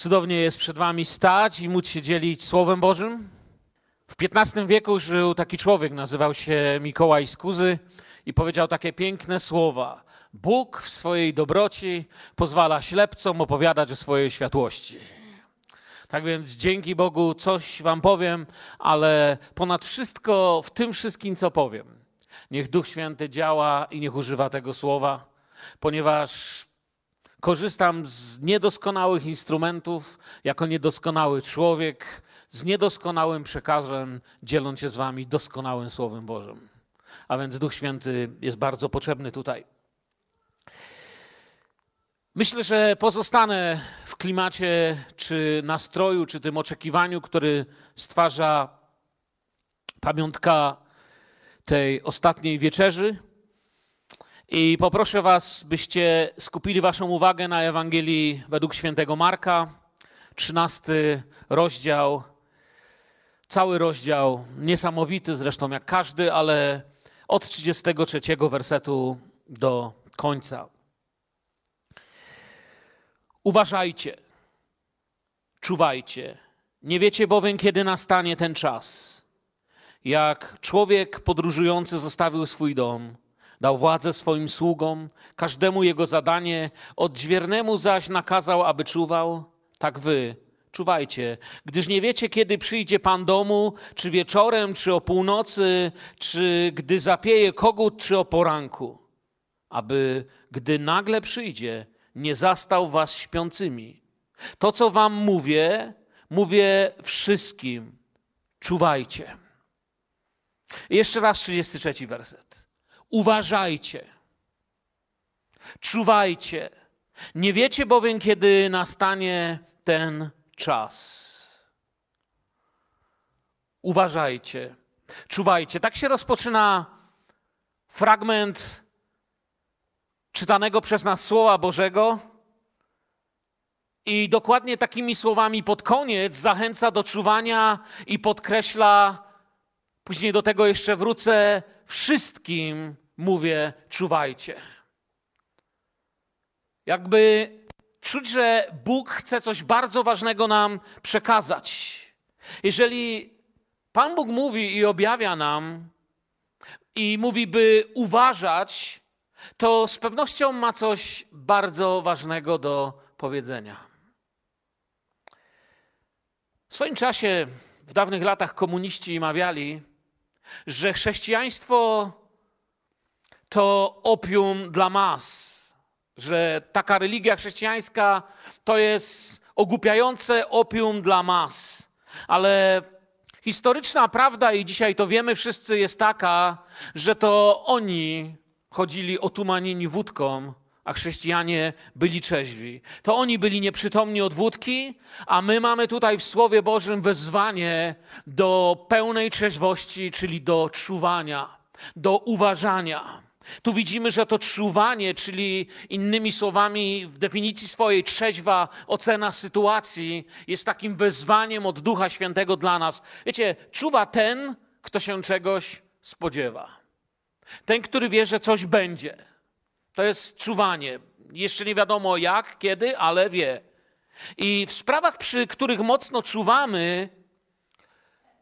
Cudownie jest przed Wami stać i móc się dzielić Słowem Bożym. W XV wieku żył taki człowiek, nazywał się Mikołaj Skuzy i powiedział takie piękne słowa. Bóg w swojej dobroci pozwala ślepcom opowiadać o swojej światłości. Tak więc dzięki Bogu coś Wam powiem, ale ponad wszystko w tym wszystkim, co powiem, niech Duch Święty działa i niech używa tego słowa, ponieważ korzystam z niedoskonałych instrumentów jako niedoskonały człowiek, z niedoskonałym przekazem, dzieląc się z Wami doskonałym Słowem Bożym. A więc Duch Święty jest bardzo potrzebny tutaj. Myślę, że pozostanę w klimacie, czy nastroju, czy tym oczekiwaniu, który stwarza pamiątka tej ostatniej wieczerzy. I poproszę Was, byście skupili Waszą uwagę na Ewangelii według świętego Marka, 13 rozdział. Cały rozdział, niesamowity zresztą jak każdy, ale od 33 wersetu do końca. Uważajcie, czuwajcie. Nie wiecie bowiem, kiedy nastanie ten czas. Jak człowiek podróżujący zostawił swój dom, dał władzę swoim sługom, każdemu jego zadanie, odźwiernemu zaś nakazał, aby czuwał, tak wy czuwajcie, gdyż nie wiecie, kiedy przyjdzie Pan domu, czy wieczorem, czy o północy, czy gdy zapieje kogut, czy o poranku, aby gdy nagle przyjdzie, nie zastał was śpiącymi. To, co wam mówię, mówię wszystkim. Czuwajcie. I jeszcze raz 33 werset. Uważajcie. Czuwajcie. Nie wiecie bowiem, kiedy nastanie ten czas. Uważajcie. Czuwajcie. Tak się rozpoczyna fragment czytanego przez nas Słowa Bożego. I dokładnie takimi słowami pod koniec zachęca do czuwania i podkreśla, później do tego jeszcze wrócę, wszystkim mówię, czuwajcie. Jakby czuć, że Bóg chce coś bardzo ważnego nam przekazać. Jeżeli Pan Bóg mówi i objawia nam, i mówi, by uważać, to z pewnością ma coś bardzo ważnego do powiedzenia. W swoim czasie, w dawnych latach, komuniści mawiali, że chrześcijaństwo to opium dla mas, że taka religia chrześcijańska to jest ogłupiające opium dla mas. Ale historyczna prawda, i dzisiaj to wiemy wszyscy, jest taka, że to oni chodzili otumanieni wódką, a chrześcijanie byli trzeźwi. To oni byli nieprzytomni od wódki, a my mamy tutaj w Słowie Bożym wezwanie do pełnej trzeźwości, czyli do czuwania, do uważania. Tu widzimy, że to czuwanie, czyli innymi słowami, w definicji swojej trzeźwa ocena sytuacji, jest takim wezwaniem od Ducha Świętego dla nas. Wiecie, czuwa ten, kto się czegoś spodziewa. Ten, który wie, że coś będzie. To jest czuwanie. Jeszcze nie wiadomo jak, kiedy, ale wie. I w sprawach, przy których mocno czuwamy,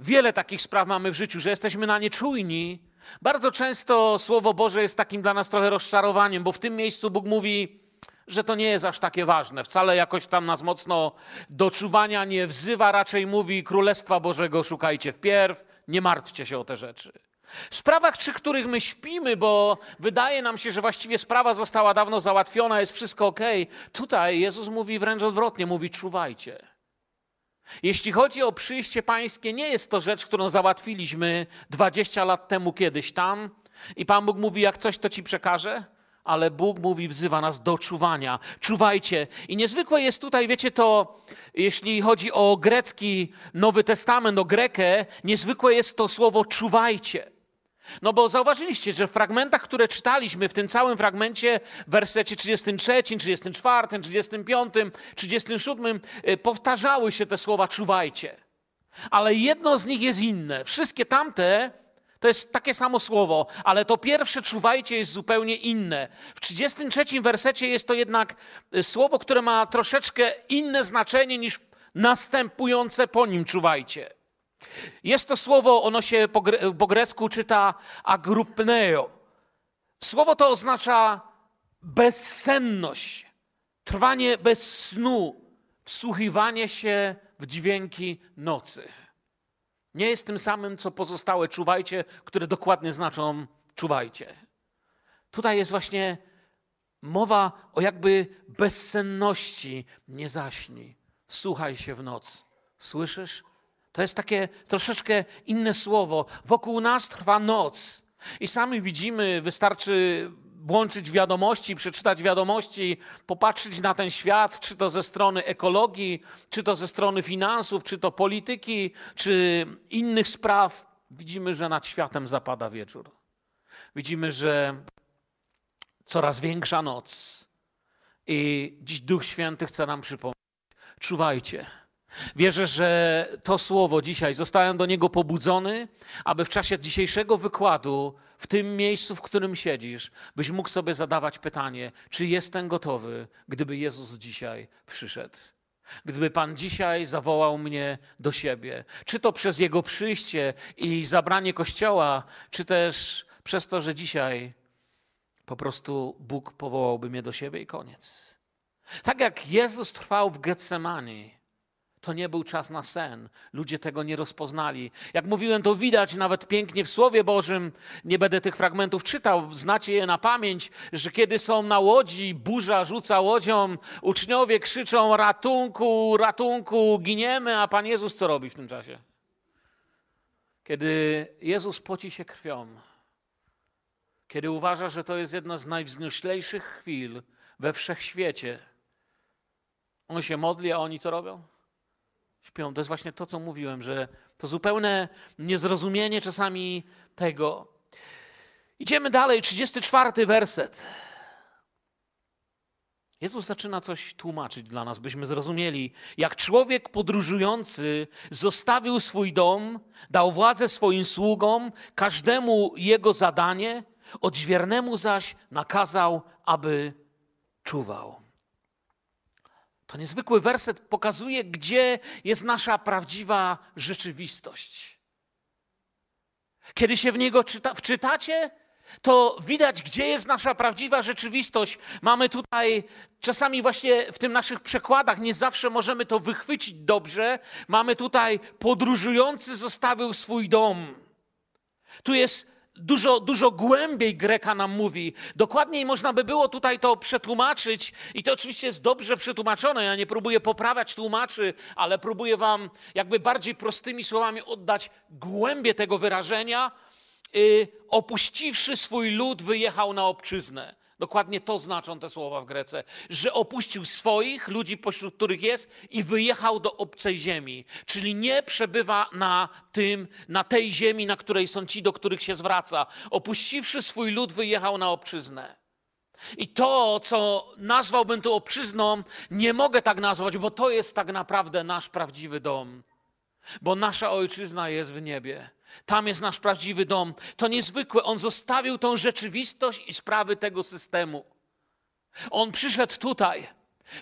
wiele takich spraw mamy w życiu, że jesteśmy na nie czujni. Bardzo często Słowo Boże jest takim dla nas trochę rozczarowaniem, bo w tym miejscu Bóg mówi, że to nie jest aż takie ważne. Wcale jakoś tam nas mocno do czuwania nie wzywa, raczej mówi Królestwa Bożego szukajcie wpierw, nie martwcie się o te rzeczy. W sprawach, przy których my śpimy, bo wydaje nam się, że właściwie sprawa została dawno załatwiona, jest wszystko ok. Tutaj Jezus mówi wręcz odwrotnie, mówi czuwajcie. Jeśli chodzi o przyjście pańskie, nie jest to rzecz, którą załatwiliśmy 20 lat temu kiedyś tam i Pan Bóg mówi, jak coś to ci przekaże, ale Bóg mówi, wzywa nas do czuwania. Czuwajcie. I niezwykłe jest tutaj, wiecie, to jeśli chodzi o grecki Nowy Testament, o Grekę, niezwykłe jest to słowo czuwajcie. No bo zauważyliście, że w fragmentach, które czytaliśmy, w tym całym fragmencie, w wersecie 33, 34, 35, 37, powtarzały się te słowa czuwajcie. Ale jedno z nich jest inne. Wszystkie tamte To jest takie samo słowo, ale to pierwsze czuwajcie jest zupełnie inne. W 33 wersecie jest to jednak y, słowo, które ma troszeczkę inne znaczenie niż następujące po nim czuwajcie. Jest to słowo, ono się po, po grecku czyta agrupneo. Słowo to oznacza bezsenność, trwanie bez snu, wsłuchiwanie się w dźwięki nocy. Nie jest tym samym, co pozostałe czuwajcie, które dokładnie znaczą czuwajcie. Tutaj jest właśnie mowa o jakby bezsenności. Nie zaśnij, wsłuchaj się w noc. Słyszysz? To jest takie troszeczkę inne słowo. Wokół nas trwa noc. I sami widzimy, wystarczy włączyć wiadomości, przeczytać wiadomości, popatrzeć na ten świat, czy to ze strony ekologii, czy to ze strony finansów, czy to polityki, czy innych spraw, widzimy, że nad światem zapada wieczór. Widzimy, że coraz większa noc. I dziś Duch Święty chce nam przypomnieć: czuwajcie. Wierzę, że to słowo dzisiaj zostałem do niego pobudzony, aby w czasie dzisiejszego wykładu, w tym miejscu, w którym siedzisz, byś mógł sobie zadawać pytanie, czy jestem gotowy, gdyby Jezus dzisiaj przyszedł. Gdyby Pan dzisiaj zawołał mnie do siebie, czy to przez Jego przyjście i zabranie Kościoła, czy też przez to, że dzisiaj po prostu Bóg powołałby mnie do siebie i koniec. Tak jak Jezus trwał w Getsemani, to nie był czas na sen. Ludzie tego nie rozpoznali. Jak mówiłem, to widać nawet pięknie w Słowie Bożym. Nie będę tych fragmentów czytał, znacie je na pamięć, że kiedy są na łodzi, burza rzuca łodzią, uczniowie krzyczą ratunku, ratunku, giniemy, a Pan Jezus co robi w tym czasie? Kiedy Jezus poci się krwią, kiedy uważa, że to jest jedna z najwznioślejszych chwil we wszechświecie, on się modli, a oni co robią? Śpią. To jest właśnie to, co mówiłem, że to zupełne niezrozumienie czasami tego. Idziemy dalej, 34 werset. Jezus zaczyna coś tłumaczyć dla nas, byśmy zrozumieli, jak człowiek podróżujący zostawił swój dom, dał władzę swoim sługom, każdemu jego zadanie, odźwiernemu zaś nakazał, aby czuwał. To niezwykły werset pokazuje, gdzie jest nasza prawdziwa rzeczywistość. Kiedy się w niego czyta, wczytacie, to widać, gdzie jest nasza prawdziwa rzeczywistość. Mamy tutaj czasami właśnie w tym naszych przekładach, nie zawsze możemy to wychwycić dobrze. Mamy tutaj podróżujący zostawił swój dom. Tu jest dużo, dużo głębiej Greka nam mówi. Dokładniej można by było tutaj to przetłumaczyć, i to oczywiście jest dobrze przetłumaczone. Ja nie próbuję poprawiać tłumaczy, ale próbuję Wam jakby bardziej prostymi słowami oddać głębię tego wyrażenia. Yy, opuściwszy swój lud, wyjechał na obczyznę. Dokładnie to znaczą te słowa w Grece, że opuścił swoich ludzi, pośród których jest, i wyjechał do obcej ziemi. Czyli nie przebywa na tym, na tej ziemi, na której są ci, do których się zwraca. Opuściwszy swój lud, wyjechał na obczyznę. I to, co nazwałbym tu obczyzną, nie mogę tak nazwać, bo to jest tak naprawdę nasz prawdziwy dom. Bo nasza ojczyzna jest w niebie. Tam jest nasz prawdziwy dom. To niezwykłe. On zostawił tą rzeczywistość i sprawy tego systemu. On przyszedł tutaj,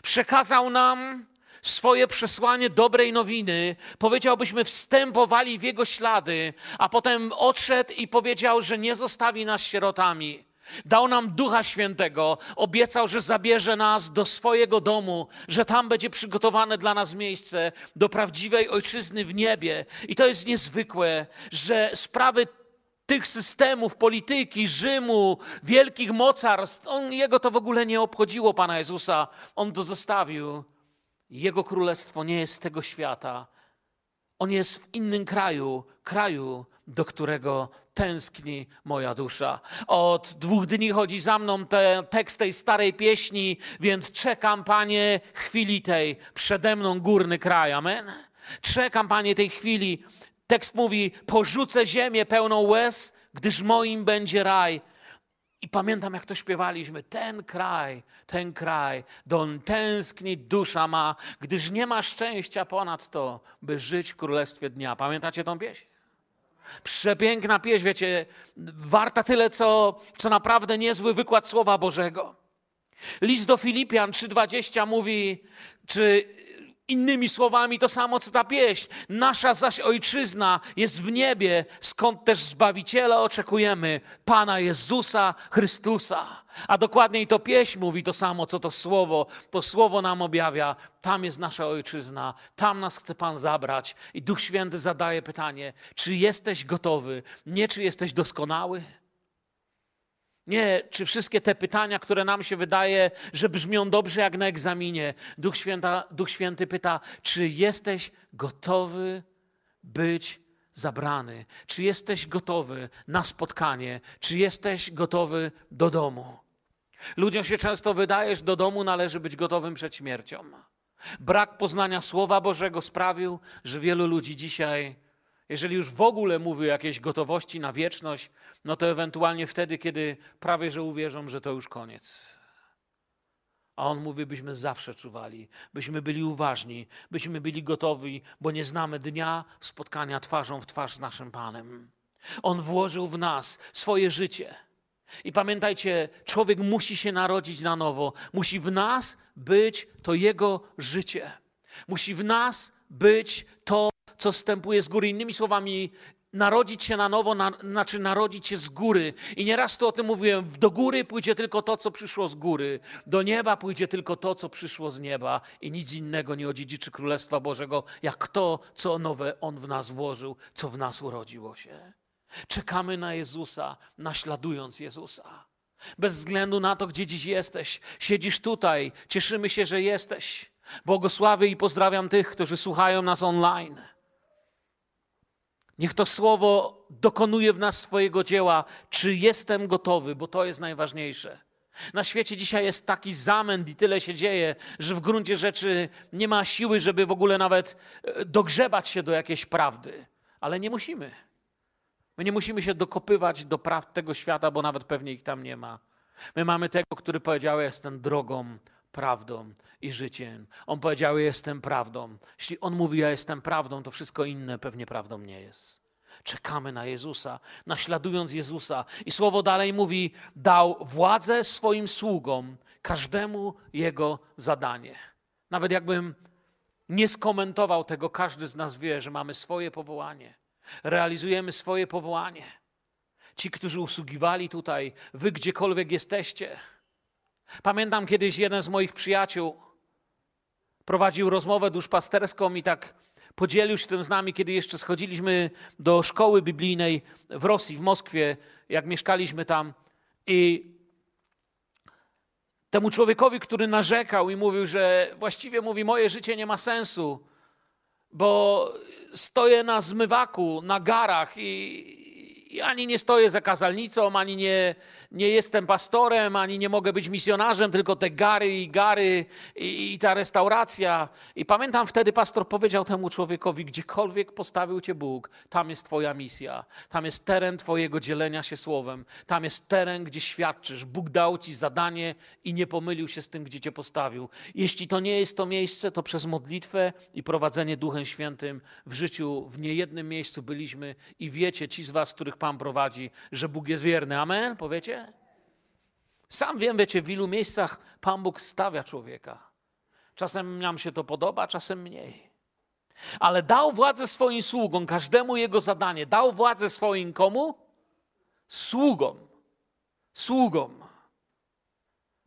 przekazał nam swoje przesłanie dobrej nowiny. Powiedział, byśmy wstępowali w jego ślady, a potem odszedł i powiedział, że nie zostawi nas sierotami. Dał nam Ducha Świętego, obiecał, że zabierze nas do swojego domu, że tam będzie przygotowane dla nas miejsce do prawdziwej ojczyzny w niebie. I to jest niezwykłe, że sprawy tych systemów, polityki, Rzymu, wielkich mocarstw, on, jego to w ogóle nie obchodziło Pana Jezusa. On to zostawił. Jego królestwo nie jest tego świata. On jest w innym kraju, kraju, do którego tęskni moja dusza. Od dwóch dni chodzi za mną te, tekst tej starej pieśni, więc czekam, Panie, chwili tej, przede mną górny kraj. Amen. Czekam, Panie, tej chwili. Tekst mówi, porzucę ziemię pełną łez, gdyż moim będzie raj. I pamiętam, jak to śpiewaliśmy. Ten kraj, ten kraj, don tęskni dusza ma, gdyż nie ma szczęścia ponad to, by żyć w królestwie dnia. Pamiętacie tą pieśń? Przepiękna pieśń, wiecie, warta tyle, co, co naprawdę niezły wykład Słowa Bożego. List do Filipian 3,20 mówi, czy innymi słowami to samo, co ta pieśń. Nasza zaś ojczyzna jest w niebie, skąd też Zbawiciela oczekujemy, Pana Jezusa Chrystusa. A dokładniej to pieśń mówi to samo, co to słowo. To słowo nam objawia, tam jest nasza ojczyzna, tam nas chce Pan zabrać. I Duch Święty zadaje pytanie, czy jesteś gotowy, nie czy jesteś doskonały? Nie, czy wszystkie te pytania, które nam się wydaje, że brzmią dobrze jak na egzaminie, Duch, Święta, Duch Święty pyta, czy jesteś gotowy być zabrany? Czy jesteś gotowy na spotkanie? Czy jesteś gotowy do domu? Ludziom się często wydaje, że do domu należy być gotowym przed śmiercią. Brak poznania Słowa Bożego sprawił, że wielu ludzi dzisiaj jeżeli już w ogóle mówi o jakiejś gotowości na wieczność, no to ewentualnie wtedy, kiedy prawie że uwierzą, że to już koniec. A on mówi, byśmy zawsze czuwali, byśmy byli uważni, byśmy byli gotowi, bo nie znamy dnia spotkania twarzą w twarz z naszym Panem. On włożył w nas swoje życie. I pamiętajcie, człowiek musi się narodzić na nowo, musi w nas być to jego życie. Musi w nas być to, co wstępuje z góry. Innymi słowami, narodzić się na nowo, na, znaczy narodzić się z góry. I nieraz tu o tym mówiłem, do góry pójdzie tylko to, co przyszło z góry. Do nieba pójdzie tylko to, co przyszło z nieba. I nic innego nie odziedziczy Królestwa Bożego, jak to, co nowe On w nas włożył, co w nas urodziło się. Czekamy na Jezusa, naśladując Jezusa. Bez względu na to, gdzie dziś jesteś, siedzisz tutaj, cieszymy się, że jesteś. Błogosławię i pozdrawiam tych, którzy słuchają nas online. Niech to słowo dokonuje w nas swojego dzieła, czy jestem gotowy, bo to jest najważniejsze. Na świecie dzisiaj jest taki zamęt i tyle się dzieje, że w gruncie rzeczy nie ma siły, żeby w ogóle nawet e, dogrzebać się do jakiejś prawdy. Ale nie musimy. My nie musimy się dokopywać do prawd tego świata, bo nawet pewnie ich tam nie ma. My mamy tego, który powiedział: Jestem drogą, prawdą i życiem. On powiedział: Jestem prawdą. Jeśli on mówi: Ja jestem prawdą, to wszystko inne pewnie prawdą nie jest. Czekamy na Jezusa, naśladując Jezusa. I słowo dalej mówi: Dał władzę swoim sługom, każdemu jego zadanie. Nawet jakbym nie skomentował tego, każdy z nas wie, że mamy swoje powołanie. Realizujemy swoje powołanie. Ci, którzy usługiwali tutaj, wy gdziekolwiek jesteście, Pamiętam kiedyś jeden z moich przyjaciół prowadził rozmowę duszpasterską i tak podzielił się tym z nami, kiedy jeszcze schodziliśmy do szkoły biblijnej w Rosji, w Moskwie, jak mieszkaliśmy tam. I temu człowiekowi, który narzekał i mówił, że właściwie mówi, moje życie nie ma sensu, bo stoję na zmywaku, na garach i, ani nie stoję za kazalnicą, ani nie, nie jestem pastorem, ani nie mogę być misjonarzem, tylko te gary i gary i, i ta restauracja. I pamiętam wtedy pastor powiedział temu człowiekowi, gdziekolwiek postawił cię Bóg, tam jest twoja misja. Tam jest teren twojego dzielenia się słowem. Tam jest teren, gdzie świadczysz. Bóg dał ci zadanie i nie pomylił się z tym, gdzie cię postawił. Jeśli to nie jest to miejsce, to przez modlitwę i prowadzenie Duchem Świętym w życiu w niejednym miejscu byliśmy i wiecie, ci z was, których Pan prowadzi, że Bóg jest wierny. Amen? Powiecie? Sam wiem, wiecie, w ilu miejscach Pan Bóg stawia człowieka. Czasem nam się to podoba, czasem mniej. Ale dał władzę swoim sługom, każdemu jego zadanie. Dał władzę swoim komu? Sługom. Sługom.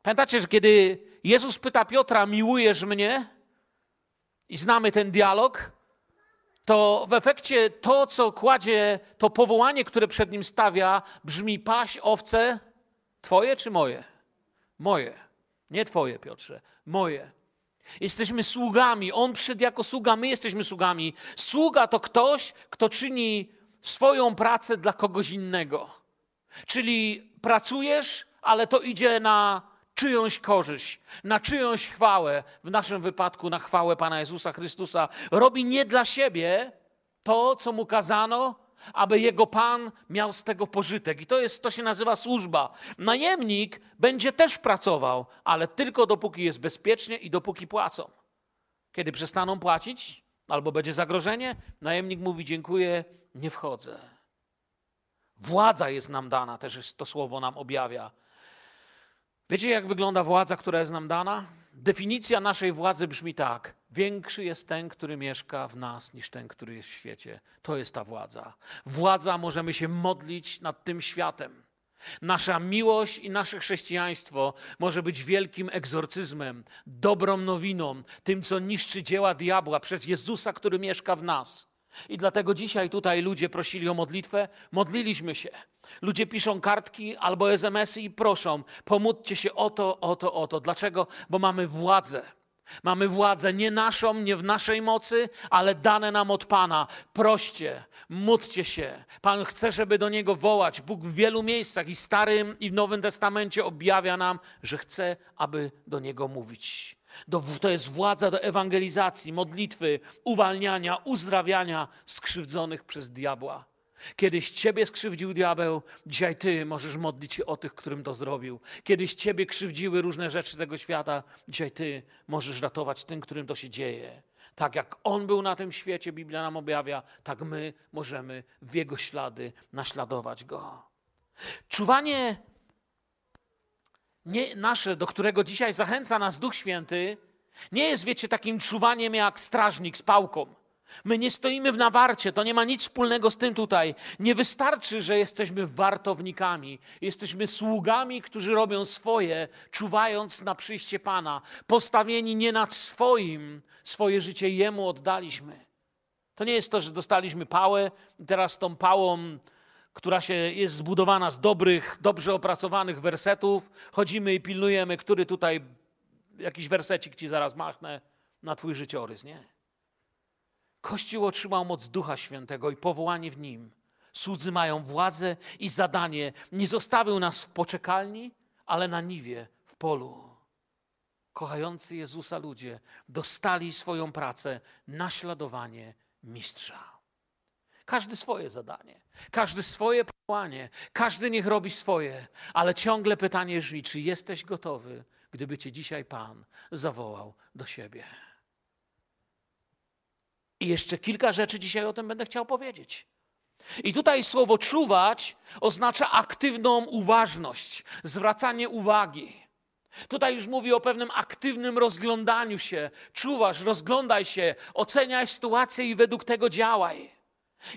Pamiętacie, że kiedy Jezus pyta Piotra, miłujesz mnie? I znamy ten dialog, to w efekcie to, co kładzie, to powołanie, które przed nim stawia, brzmi: paś owce, twoje czy moje? Moje. Nie twoje, Piotrze, moje. Jesteśmy sługami. On przyszedł jako sługa, my jesteśmy sługami. Sługa to ktoś, kto czyni swoją pracę dla kogoś innego. Czyli pracujesz, ale to idzie na czyjąś korzyść, na czyjąś chwałę, w naszym wypadku na chwałę Pana Jezusa Chrystusa, robi nie dla siebie to, co mu kazano, aby jego Pan miał z tego pożytek. I to, jest, to się nazywa służba. Najemnik będzie też pracował, ale tylko dopóki jest bezpiecznie i dopóki płacą. Kiedy przestaną płacić, albo będzie zagrożenie, najemnik mówi: Dziękuję, nie wchodzę. Władza jest nam dana, też jest to słowo nam objawia. Wiecie, jak wygląda władza, która jest nam dana? Definicja naszej władzy brzmi tak: większy jest ten, który mieszka w nas, niż ten, który jest w świecie. To jest ta władza. Władza możemy się modlić nad tym światem. Nasza miłość i nasze chrześcijaństwo może być wielkim egzorcyzmem, dobrą nowiną, tym, co niszczy dzieła diabła przez Jezusa, który mieszka w nas. I dlatego dzisiaj tutaj ludzie prosili o modlitwę, modliliśmy się. Ludzie piszą kartki albo SMS-y i proszą, pomódźcie się o to, o to, o to. Dlaczego? Bo mamy władzę. Mamy władzę nie naszą, nie w naszej mocy, ale dane nam od Pana. Proście, módlcie się. Pan chce, żeby do Niego wołać. Bóg w wielu miejscach i Starym i w Nowym Testamencie objawia nam, że chce, aby do Niego mówić. To jest władza do ewangelizacji, modlitwy, uwalniania, uzdrawiania skrzywdzonych przez diabła. Kiedyś ciebie skrzywdził diabeł, dzisiaj ty możesz modlić się o tych, którym to zrobił. Kiedyś ciebie krzywdziły różne rzeczy tego świata, dzisiaj ty możesz ratować tym, którym to się dzieje. Tak jak on był na tym świecie, Biblia nam objawia, tak my możemy w jego ślady naśladować go. Czuwanie nie nasze, do którego dzisiaj zachęca nas Duch Święty, nie jest, wiecie, takim czuwaniem jak strażnik z pałką. My nie stoimy w nawarcie, to nie ma nic wspólnego z tym tutaj. Nie wystarczy, że jesteśmy wartownikami, jesteśmy sługami, którzy robią swoje, czuwając na przyjście Pana, postawieni nie nad swoim, swoje życie Jemu oddaliśmy. To nie jest to, że dostaliśmy pałę i teraz tą pałą, która się jest zbudowana z dobrych, dobrze opracowanych wersetów, chodzimy i pilnujemy, który tutaj jakiś wersecik ci zaraz machnę na twój życiorys, nie? Kościół otrzymał moc Ducha Świętego i powołanie w nim. Słudzy mają władzę i zadanie. Nie zostawił nas w poczekalni, ale na niwie, w polu. Kochający Jezusa ludzie dostali swoją pracę, naśladowanie mistrza. Każdy swoje zadanie, każdy swoje powołanie, każdy niech robi swoje, ale ciągle pytanie brzmi, czy jesteś gotowy, gdyby cię dzisiaj Pan zawołał do siebie. I jeszcze kilka rzeczy dzisiaj o tym będę chciał powiedzieć. I tutaj słowo czuwać oznacza aktywną uważność, zwracanie uwagi. Tutaj już mówi o pewnym aktywnym rozglądaniu się. Czuwasz, rozglądaj się, oceniaj sytuację i według tego działaj.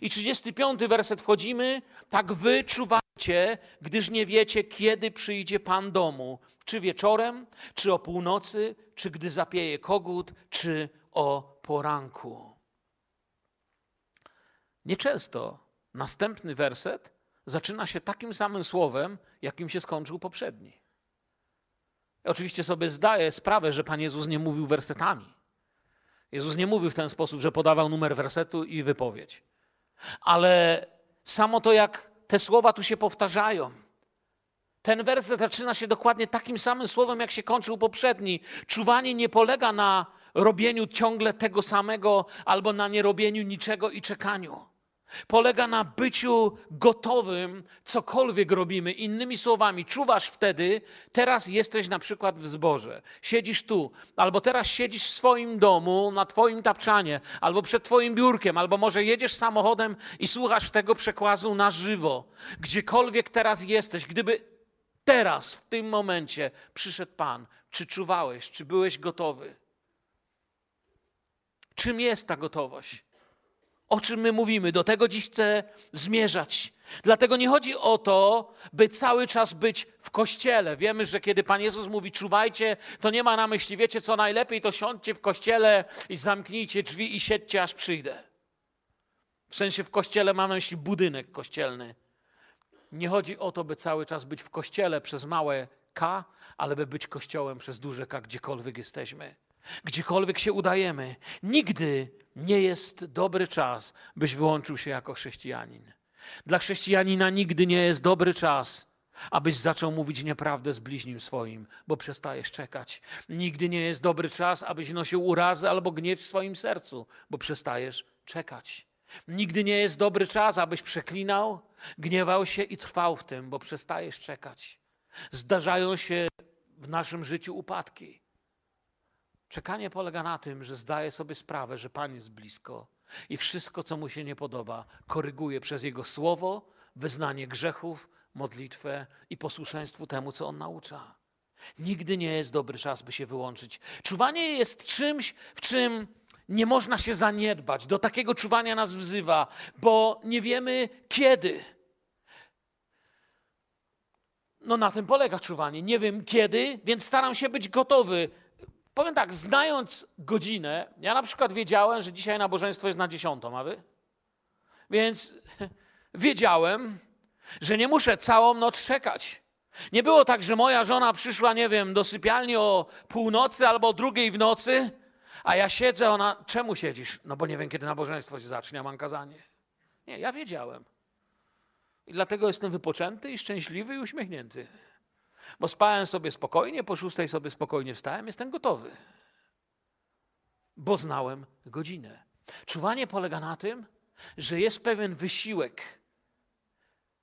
I 35 werset wchodzimy. Tak wy czuwajcie, gdyż nie wiecie, kiedy przyjdzie Pan domu. Czy wieczorem, czy o północy, czy gdy zapieje kogut, czy o poranku. Nieczęsto następny werset zaczyna się takim samym słowem, jakim się skończył poprzedni. oczywiście sobie zdaję sprawę, że Pan Jezus nie mówił wersetami. Jezus nie mówił w ten sposób, że podawał numer wersetu i wypowiedź. Ale samo to, jak te słowa tu się powtarzają. Ten werset zaczyna się dokładnie takim samym słowem, jak się kończył poprzedni. Czuwanie nie polega na robieniu ciągle tego samego albo na nierobieniu niczego i czekaniu. Polega na byciu gotowym, cokolwiek robimy. Innymi słowami, czuwasz wtedy, teraz jesteś na przykład w zborze, siedzisz tu, albo teraz siedzisz w swoim domu, na twoim tapczanie, albo przed twoim biurkiem, albo może jedziesz samochodem i słuchasz tego przekłazu na żywo. Gdziekolwiek teraz jesteś, gdyby teraz, w tym momencie przyszedł Pan, czy czuwałeś, czy byłeś gotowy? Czym jest ta gotowość? O czym my mówimy. Do tego dziś chcę zmierzać. Dlatego nie chodzi o to, by cały czas być w kościele. Wiemy, że kiedy Pan Jezus mówi czuwajcie, to nie ma na myśli, wiecie co najlepiej, to siądźcie w kościele i zamknijcie drzwi i siedźcie, aż przyjdę. W sensie w kościele mam na myśli budynek kościelny. Nie chodzi o to, by cały czas być w kościele przez małe K, ale by być kościołem przez duże K, gdziekolwiek jesteśmy. Gdziekolwiek się udajemy, nigdy nie jest dobry czas, byś wyłączył się jako chrześcijanin. Dla chrześcijanina nigdy nie jest dobry czas, abyś zaczął mówić nieprawdę z bliźnim swoim, bo przestajesz czekać. Nigdy nie jest dobry czas, abyś nosił urazy albo gniew w swoim sercu, bo przestajesz czekać. Nigdy nie jest dobry czas, abyś przeklinał, gniewał się i trwał w tym, bo przestajesz czekać. Zdarzają się w naszym życiu upadki. Czekanie polega na tym, że zdaje sobie sprawę, że Pan jest blisko i wszystko, co mu się nie podoba, koryguje przez Jego słowo, wyznanie grzechów, modlitwę i posłuszeństwu temu, co On naucza. Nigdy nie jest dobry czas, by się wyłączyć. Czuwanie jest czymś, w czym nie można się zaniedbać. Do takiego czuwania nas wzywa, bo nie wiemy kiedy. No na tym polega czuwanie. Nie wiem kiedy, więc staram się być gotowy. Powiem tak, znając godzinę, ja na przykład wiedziałem, że dzisiaj nabożeństwo jest na dziesiątą, a wy? Więc wiedziałem, że nie muszę całą noc czekać. Nie było tak, że moja żona przyszła, nie wiem, do sypialni o północy albo o drugiej w nocy, a ja siedzę, ona, czemu siedzisz? No bo nie wiem, kiedy nabożeństwo się zacznie, a mam kazanie. Nie, ja wiedziałem. I dlatego jestem wypoczęty i szczęśliwy i uśmiechnięty. Bo spałem sobie spokojnie, po szóstej sobie spokojnie wstałem, jestem gotowy. Bo znałem godzinę. Czuwanie polega na tym, że jest pewien wysiłek,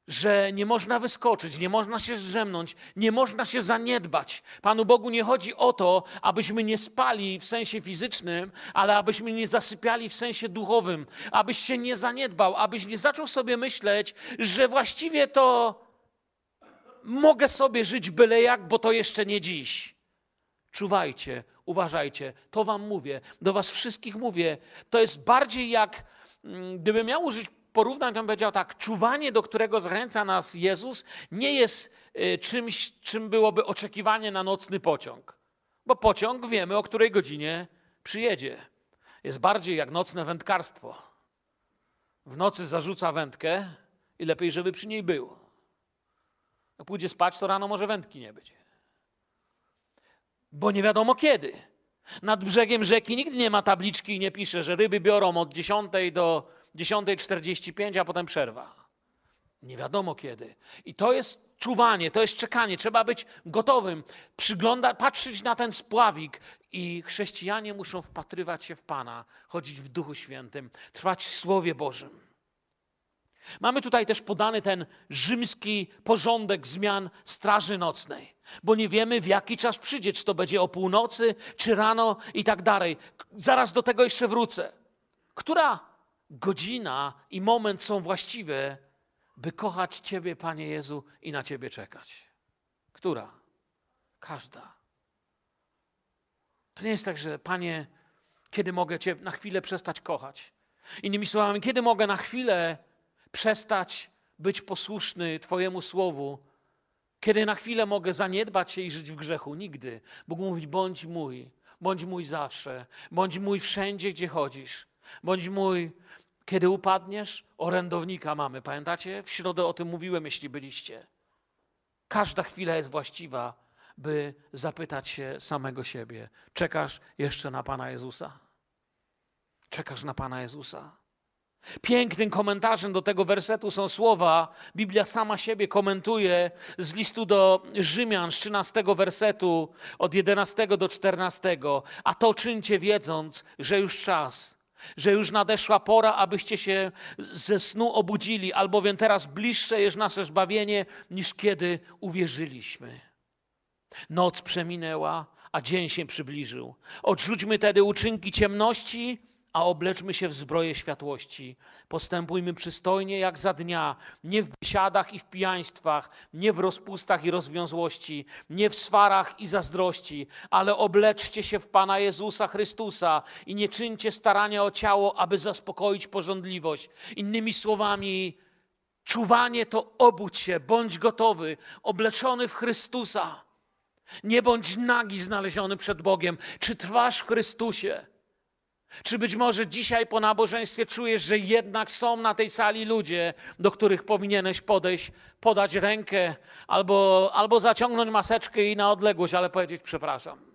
że nie można wyskoczyć, nie można się zdrzemnąć, nie można się zaniedbać. Panu Bogu nie chodzi o to, abyśmy nie spali w sensie fizycznym, ale abyśmy nie zasypiali w sensie duchowym, abyś się nie zaniedbał, abyś nie zaczął sobie myśleć, że właściwie to mogę sobie żyć byle jak, bo to jeszcze nie dziś. Czuwajcie, uważajcie, to wam mówię, do was wszystkich mówię. To jest bardziej jak, mm, gdybym miał użyć porównać, to bym powiedział tak, czuwanie, do którego zachęca nas Jezus, nie jest y, czymś, czym byłoby oczekiwanie na nocny pociąg. Bo pociąg wiemy, o której godzinie przyjedzie. Jest bardziej jak nocne wędkarstwo. W nocy zarzuca wędkę i lepiej, żeby przy niej był. Jak pójdzie spać, to rano może wędki nie być. Bo nie wiadomo kiedy. Nad brzegiem rzeki nigdy nie ma tabliczki i nie pisze, że ryby biorą od 10 do 10.45, a potem przerwa. Nie wiadomo kiedy. I to jest czuwanie, to jest czekanie. Trzeba być gotowym, przyglądać, patrzeć na ten spławik. I chrześcijanie muszą wpatrywać się w Pana, chodzić w Duchu Świętym, trwać w Słowie Bożym. Mamy tutaj też podany ten rzymski porządek zmian straży nocnej, bo nie wiemy w jaki czas przyjdzie, czy to będzie o północy, czy rano i tak dalej. Zaraz do tego jeszcze wrócę. Która godzina i moment są właściwe, by kochać Ciebie, Panie Jezu, i na Ciebie czekać? Która? Każda. To nie jest tak, że Panie, kiedy mogę Cię na chwilę przestać kochać? Innymi słowami, kiedy mogę na chwilę przestać być posłuszny Twojemu słowu, kiedy na chwilę mogę zaniedbać się i żyć w grzechu? Nigdy. Bóg mówi: bądź mój, bądź mój zawsze, bądź mój wszędzie, gdzie chodzisz, bądź mój, kiedy upadniesz. Orędownika mamy, pamiętacie? W środę o tym mówiłem, jeśli byliście. Każda chwila jest właściwa, by zapytać się samego siebie: czekasz jeszcze na Pana Jezusa? Czekasz na Pana Jezusa? Pięknym komentarzem do tego wersetu są słowa, Biblia sama siebie komentuje z listu do Rzymian, z 13 wersetu, od 11 do 14. A to czyńcie wiedząc, że już czas, że już nadeszła pora, abyście się ze snu obudzili, albowiem teraz bliższe jest nasze zbawienie, niż kiedy uwierzyliśmy. Noc przeminęła, a dzień się przybliżył. Odrzućmy tedy uczynki ciemności, a obleczmy się w zbroję światłości. Postępujmy przystojnie jak za dnia, nie w biesiadach i w pijaństwach, nie w rozpustach i rozwiązłości, nie w swarach i zazdrości, ale obleczcie się w Pana Jezusa Chrystusa i nie czyńcie starania o ciało, aby zaspokoić porządliwość. Innymi słowami, czuwanie to obudź się, bądź gotowy, obleczony w Chrystusa. Nie bądź nagi znaleziony przed Bogiem. Czy trwasz w Chrystusie? Czy być może dzisiaj po nabożeństwie czujesz, że jednak są na tej sali ludzie, do których powinieneś podejść, podać rękę albo, albo zaciągnąć maseczkę i na odległość, ale powiedzieć przepraszam.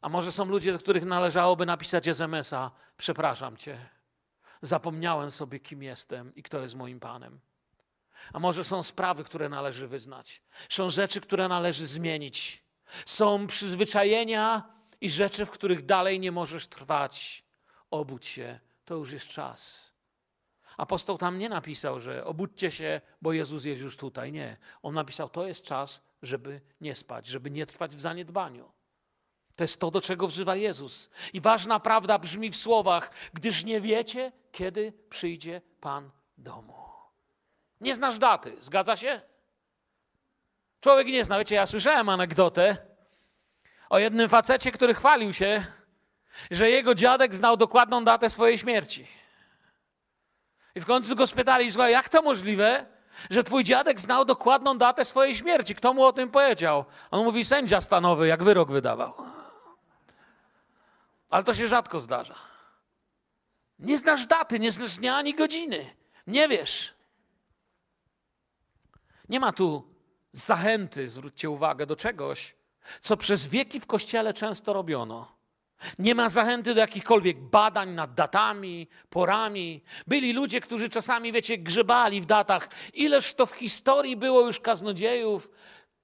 A może są ludzie, do których należałoby napisać SMS-a: Przepraszam cię, zapomniałem sobie, kim jestem i kto jest moim Panem. A może są sprawy, które należy wyznać, są rzeczy, które należy zmienić, są przyzwyczajenia, i rzeczy, w których dalej nie możesz trwać. Obudź się, to już jest czas. Apostoł tam nie napisał, że obudźcie się, bo Jezus jest już tutaj. Nie. On napisał, to jest czas, żeby nie spać, żeby nie trwać w zaniedbaniu. To jest to, do czego wzywa Jezus. I ważna prawda brzmi w słowach, gdyż nie wiecie, kiedy przyjdzie Pan domu. Nie znasz daty, zgadza się? Człowiek nie zna. Wiecie, ja słyszałem anegdotę o jednym facecie, który chwalił się, że jego dziadek znał dokładną datę swojej śmierci. I w końcu go spytali, słuchaj, jak to możliwe, że twój dziadek znał dokładną datę swojej śmierci? Kto mu o tym powiedział? On mówi, sędzia stanowy, jak wyrok wydawał. Ale to się rzadko zdarza. Nie znasz daty, nie znasz dnia ani godziny. Nie wiesz. Nie ma tu zachęty, zwróćcie uwagę, do czegoś, co przez wieki w kościele często robiono. Nie ma zachęty do jakichkolwiek badań nad datami, porami. Byli ludzie, którzy czasami, wiecie, grzebali w datach. Ileż to w historii było już kaznodziejów,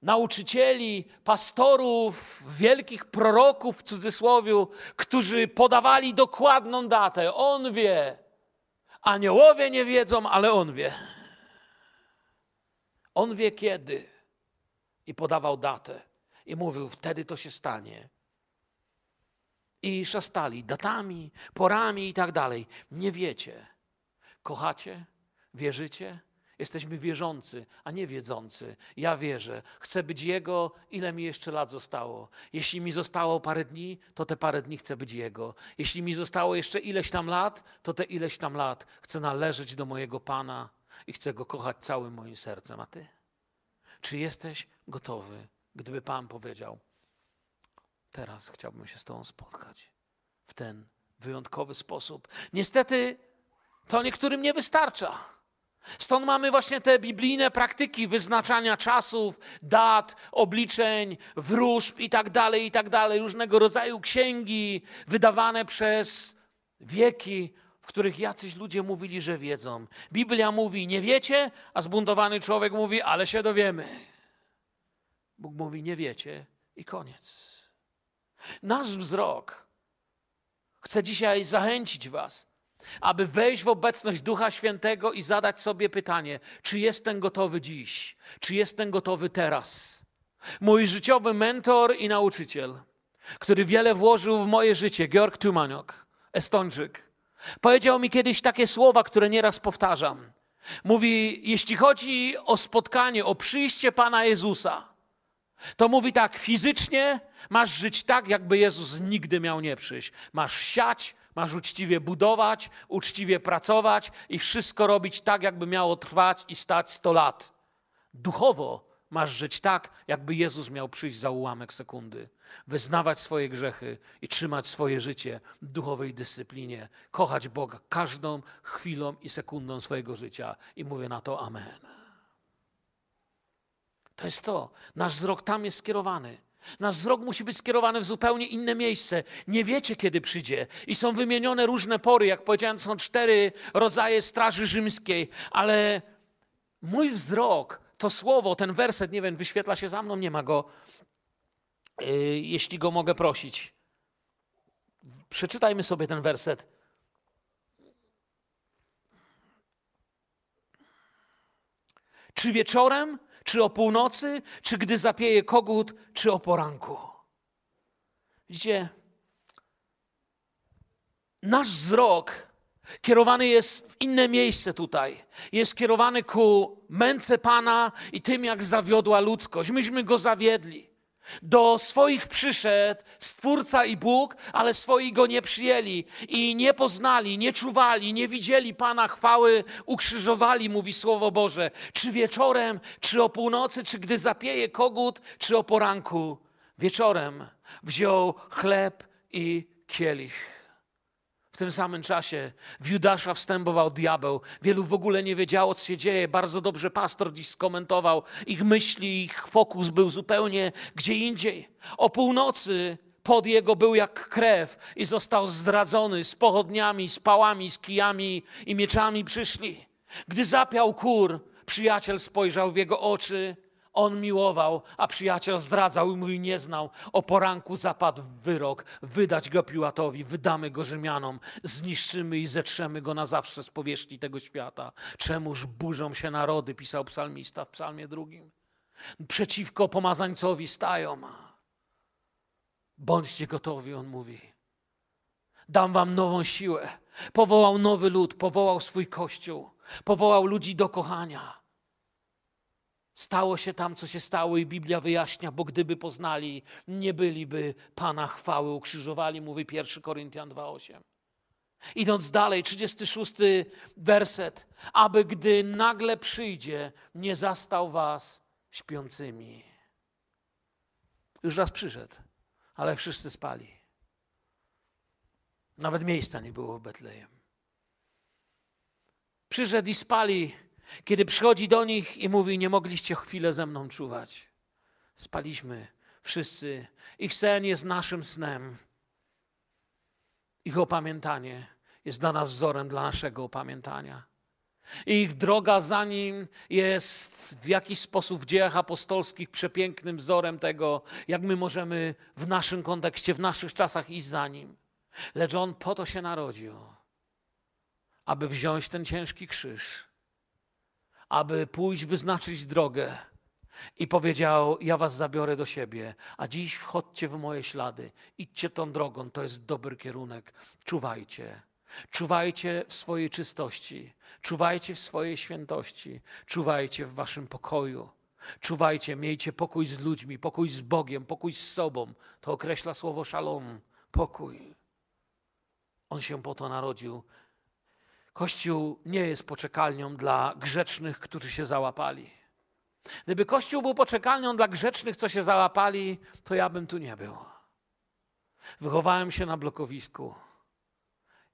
nauczycieli, pastorów, wielkich proroków w cudzysłowie, którzy podawali dokładną datę. On wie. Aniołowie nie wiedzą, ale on wie. On wie kiedy. I podawał datę. I mówił, wtedy to się stanie. I szastali datami, porami i tak dalej. Nie wiecie. Kochacie? Wierzycie? Jesteśmy wierzący, a nie wiedzący. Ja wierzę. Chcę być Jego, ile mi jeszcze lat zostało. Jeśli mi zostało parę dni, to te parę dni chcę być Jego. Jeśli mi zostało jeszcze ileś tam lat, to te ileś tam lat chcę należeć do mojego Pana i chcę Go kochać całym moim sercem. A Ty? Czy jesteś gotowy, gdyby Pan powiedział, teraz chciałbym się z Tobą spotkać w ten wyjątkowy sposób? Niestety to niektórym nie wystarcza. Stąd mamy właśnie te biblijne praktyki wyznaczania czasów, dat, obliczeń, wróżb i tak dalej, i tak dalej, różnego rodzaju księgi wydawane przez wieki, w których jacyś ludzie mówili, że wiedzą. Biblia mówi, nie wiecie, a zbuntowany człowiek mówi, ale się dowiemy. Bóg mówi, nie wiecie i koniec. Nasz wzrok chce dzisiaj zachęcić Was, aby wejść w obecność Ducha Świętego i zadać sobie pytanie, czy jestem gotowy dziś, czy jestem gotowy teraz. Mój życiowy mentor i nauczyciel, który wiele włożył w moje życie, Georg Tumaniok, Estończyk, powiedział mi kiedyś takie słowa, które nieraz powtarzam. Mówi, jeśli chodzi o spotkanie, o przyjście Pana Jezusa, to mówi tak, fizycznie masz żyć tak, jakby Jezus nigdy miał nie przyjść. Masz siać, Masz uczciwie budować, uczciwie pracować i wszystko robić tak, jakby miało trwać i stać 100 lat. Duchowo masz żyć tak, jakby Jezus miał przyjść za ułamek sekundy. Wyznawać swoje grzechy i trzymać swoje życie w duchowej dyscyplinie. Kochać Boga każdą chwilą i sekundą swojego życia. I mówię na to Amen. To jest to. Nasz wzrok tam jest skierowany. Nasz wzrok musi być skierowany w zupełnie inne miejsce. Nie wiecie, kiedy przyjdzie. I są wymienione różne pory. Jak powiedziałem, są cztery rodzaje straży rzymskiej, ale mój wzrok, to słowo, ten werset, nie wiem, wyświetla się za mną, nie ma go, yy, jeśli go mogę prosić. Przeczytajmy sobie ten werset. Czy wieczorem czy o północy, czy gdy zapieje kogut, czy o poranku. Widzicie, nasz wzrok kierowany jest w inne miejsce tutaj. Jest kierowany ku męce Pana i tym, jak zawiodła ludzkość. Myśmy go zawiedli. Do swoich przyszedł Stwórca i Bóg, ale swoi go nie przyjęli i nie poznali, nie czuwali, nie widzieli Pana chwały, ukrzyżowali, mówi Słowo Boże. Czy wieczorem, czy o północy, czy gdy zapieje kogut, czy o poranku. Wieczorem wziął chleb i kielich. W tym samym czasie w Judasza wstępował diabeł. Wielu w ogóle nie wiedziało, co się dzieje. Bardzo dobrze pastor dziś skomentował. Ich myśli, ich fokus był zupełnie gdzie indziej. O północy pod jego był jak krew i został zdradzony z pochodniami, z pałami, z kijami i mieczami przyszli. Gdy zapiał kur, przyjaciel spojrzał w jego oczy on miłował, a przyjaciel zdradzał i mówi nie znał. O poranku zapadł wyrok, wydać go Piłatowi, wydamy go Rzymianom, zniszczymy i zetrzemy go na zawsze z powierzchni tego świata. Czemuż burzą się narody, pisał psalmista w psalmie drugim. Przeciwko pomazańcowi stają. Bądźcie gotowi, on mówi. Dam wam nową siłę. Powołał nowy lud, powołał swój kościół, powołał ludzi do kochania Stało się tam, co się stało, i Biblia wyjaśnia, bo gdyby poznali, nie byliby Pana chwały, ukrzyżowali, mówi 1 Koryntian 2,8. Idąc dalej, 36 werset. Aby gdy nagle przyjdzie, nie zastał was śpiącymi. Już raz przyszedł, ale wszyscy spali. Nawet miejsca nie było w Betlejem. Przyszedł i spali, kiedy przychodzi do nich i mówi: Nie mogliście chwilę ze mną czuwać. Spaliśmy wszyscy. Ich sen jest naszym snem. Ich opamiętanie jest dla nas wzorem dla naszego opamiętania. Ich droga za nim jest w jakiś sposób w dziejach apostolskich przepięknym wzorem tego, jak my możemy w naszym kontekście, w naszych czasach iść za nim. Lecz on po to się narodził, aby wziąć ten ciężki krzyż, aby pójść, wyznaczyć drogę i powiedział: Ja was zabiorę do siebie, a dziś wchodźcie w moje ślady, idźcie tą drogą, to jest dobry kierunek. Czuwajcie. Czuwajcie w swojej czystości, czuwajcie w swojej świętości, czuwajcie w waszym pokoju. Czuwajcie, miejcie pokój z ludźmi, pokój z Bogiem, pokój z sobą. To określa słowo szalom, pokój. On się po to narodził. Kościół nie jest poczekalnią dla grzecznych, którzy się załapali. Gdyby Kościół był poczekalnią dla grzecznych, co się załapali, to ja bym tu nie był. Wychowałem się na blokowisku.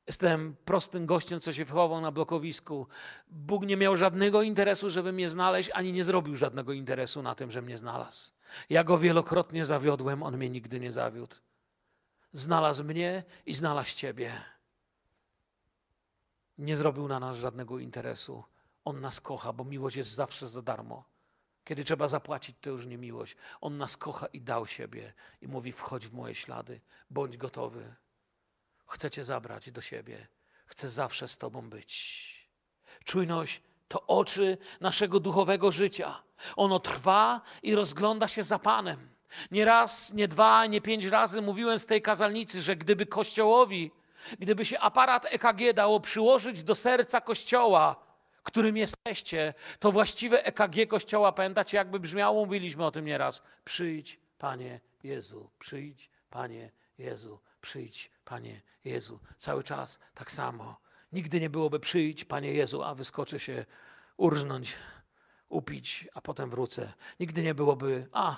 Jestem prostym gościem, co się wychował na blokowisku. Bóg nie miał żadnego interesu, żeby mnie znaleźć, ani nie zrobił żadnego interesu na tym, że mnie znalazł. Ja go wielokrotnie zawiodłem, on mnie nigdy nie zawiódł. Znalazł mnie i znalazł ciebie. Nie zrobił na nas żadnego interesu. On nas kocha, bo miłość jest zawsze za darmo. Kiedy trzeba zapłacić, to już nie miłość. On nas kocha i dał siebie i mówi: wchodź w moje ślady, bądź gotowy. Chcę Cię zabrać do siebie. Chcę zawsze z Tobą być. Czujność to oczy naszego duchowego życia. Ono trwa i rozgląda się za Panem. Nie raz, nie dwa, nie pięć razy mówiłem z tej kazalnicy, że gdyby Kościołowi, gdyby się aparat EKG dało przyłożyć do serca Kościoła, którym jesteście, to właściwe EKG Kościoła, pamiętacie jakby brzmiało, mówiliśmy o tym nieraz. Przyjdź, Panie Jezu, przyjdź, Panie Jezu, przyjdź, Panie Jezu. Cały czas tak samo. Nigdy nie byłoby przyjdź, Panie Jezu, a wyskoczę się urżnąć, upić, a potem wrócę. Nigdy nie byłoby, a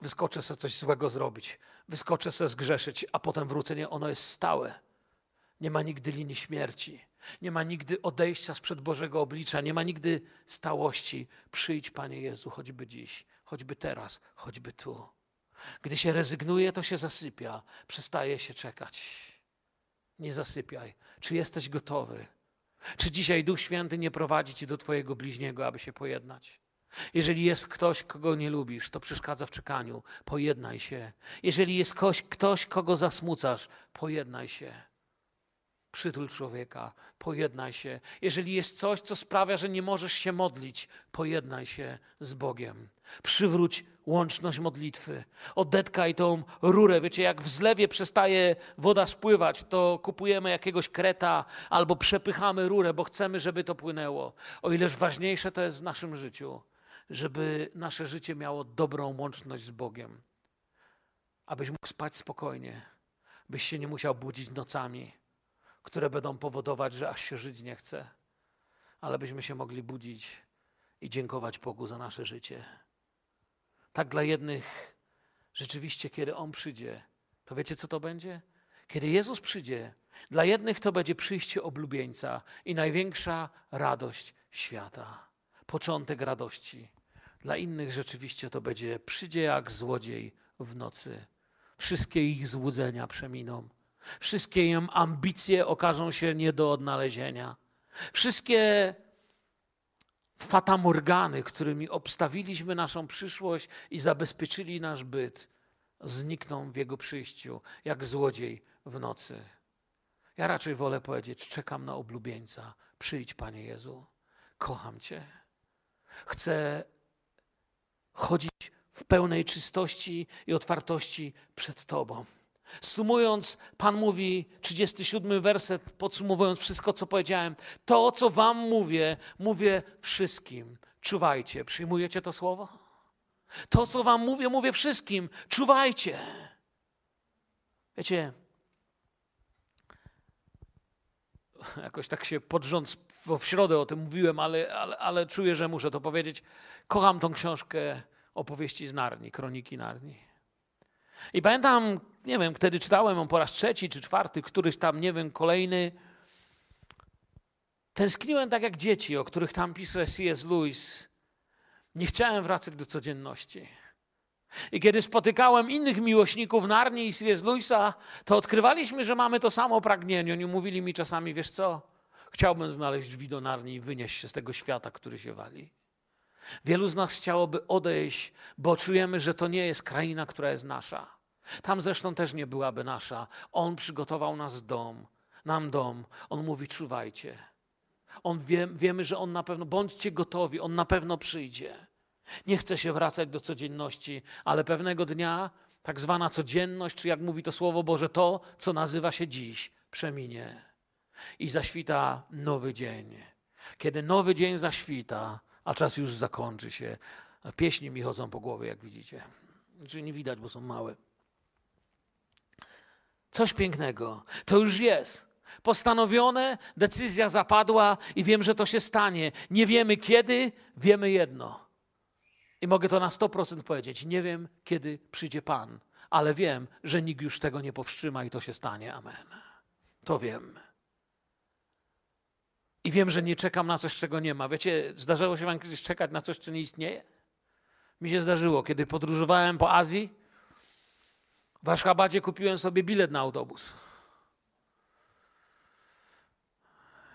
wyskoczę sobie coś złego zrobić, wyskoczę sobie zgrzeszyć, a potem wrócę. Nie, ono jest stałe. Nie ma nigdy linii śmierci. Nie ma nigdy odejścia sprzed Bożego oblicza. Nie ma nigdy stałości. Przyjdź, Panie Jezu, choćby dziś, choćby teraz, choćby tu. Gdy się rezygnuje, to się zasypia, przestaje się czekać. Nie zasypiaj. Czy jesteś gotowy? Czy dzisiaj Duch Święty nie prowadzi cię do Twojego bliźniego, aby się pojednać? Jeżeli jest ktoś, kogo nie lubisz, to przeszkadza w czekaniu, pojednaj się. Jeżeli jest ktoś, ktoś kogo zasmucasz, pojednaj się. Przytul człowieka, pojednaj się. Jeżeli jest coś, co sprawia, że nie możesz się modlić, pojednaj się z Bogiem. Przywróć łączność modlitwy. Odetkaj tą rurę. Wiecie, jak w zlewie przestaje woda spływać, to kupujemy jakiegoś kreta albo przepychamy rurę, bo chcemy, żeby to płynęło. O ileż ważniejsze to jest w naszym życiu, żeby nasze życie miało dobrą łączność z Bogiem. Abyś mógł spać spokojnie, byś się nie musiał budzić nocami, które będą powodować, że aż się żyć nie chce, ale byśmy się mogli budzić i dziękować Bogu za nasze życie. Tak dla jednych rzeczywiście, kiedy On przyjdzie, to wiecie, co to będzie? Kiedy Jezus przyjdzie, dla jednych to będzie przyjście oblubieńca i największa radość świata. Początek radości. Dla innych rzeczywiście to będzie przyjdzie jak złodziej w nocy. Wszystkie ich złudzenia przeminą. Wszystkie im ambicje okażą się nie do odnalezienia. Wszystkie fatamorgany, którymi obstawiliśmy naszą przyszłość i zabezpieczyli nasz byt, znikną w Jego przyjściu, jak złodziej w nocy. Ja raczej wolę powiedzieć: czekam na oblubieńca. Przyjdź, Panie Jezu. Kocham Cię. Chcę chodzić w pełnej czystości i otwartości przed Tobą. Sumując, Pan mówi, 37 werset, podsumowując wszystko, co powiedziałem, to, co Wam mówię, mówię wszystkim, czuwajcie. Przyjmujecie to słowo? To, co wam mówię, mówię wszystkim. Czuwajcie. Wiecie, jakoś tak się podrząd w środę o tym mówiłem, ale, ale, ale czuję, że muszę to powiedzieć. Kocham tą książkę opowieści z Narni, kroniki Narni. I pamiętam, nie wiem, wtedy czytałem ją po raz trzeci czy czwarty, któryś tam, nie wiem, kolejny. Tęskniłem tak jak dzieci, o których tam pisze C.S. Lewis. Nie chciałem wracać do codzienności. I kiedy spotykałem innych miłośników Narni i C.S. Lewisa, to odkrywaliśmy, że mamy to samo pragnienie. Oni mówili mi czasami, wiesz co, chciałbym znaleźć drzwi do Narni i wynieść się z tego świata, który się wali. Wielu z nas chciałoby odejść, bo czujemy, że to nie jest kraina, która jest nasza. Tam zresztą też nie byłaby nasza. On przygotował nas dom, nam dom. On mówi, czuwajcie. On wie, wiemy, że on na pewno, bądźcie gotowi, on na pewno przyjdzie. Nie chce się wracać do codzienności, ale pewnego dnia tak zwana codzienność, czy jak mówi to Słowo Boże, to, co nazywa się dziś, przeminie. I zaświta nowy dzień. Kiedy nowy dzień zaświta, a czas już zakończy się, pieśni mi chodzą po głowie, jak widzicie. Czy nie widać, bo są małe. Coś pięknego. To już jest. Postanowione, decyzja zapadła i wiem, że to się stanie. Nie wiemy kiedy, wiemy jedno. I mogę to na 100% powiedzieć. Nie wiem, kiedy przyjdzie Pan, ale wiem, że nikt już tego nie powstrzyma i to się stanie. Amen. To wiem. I wiem, że nie czekam na coś, czego nie ma. Wiecie, zdarzało się wam kiedyś czekać na coś, co nie istnieje? Mi się zdarzyło, kiedy podróżowałem po Azji. W Aszchabadzie kupiłem sobie bilet na autobus.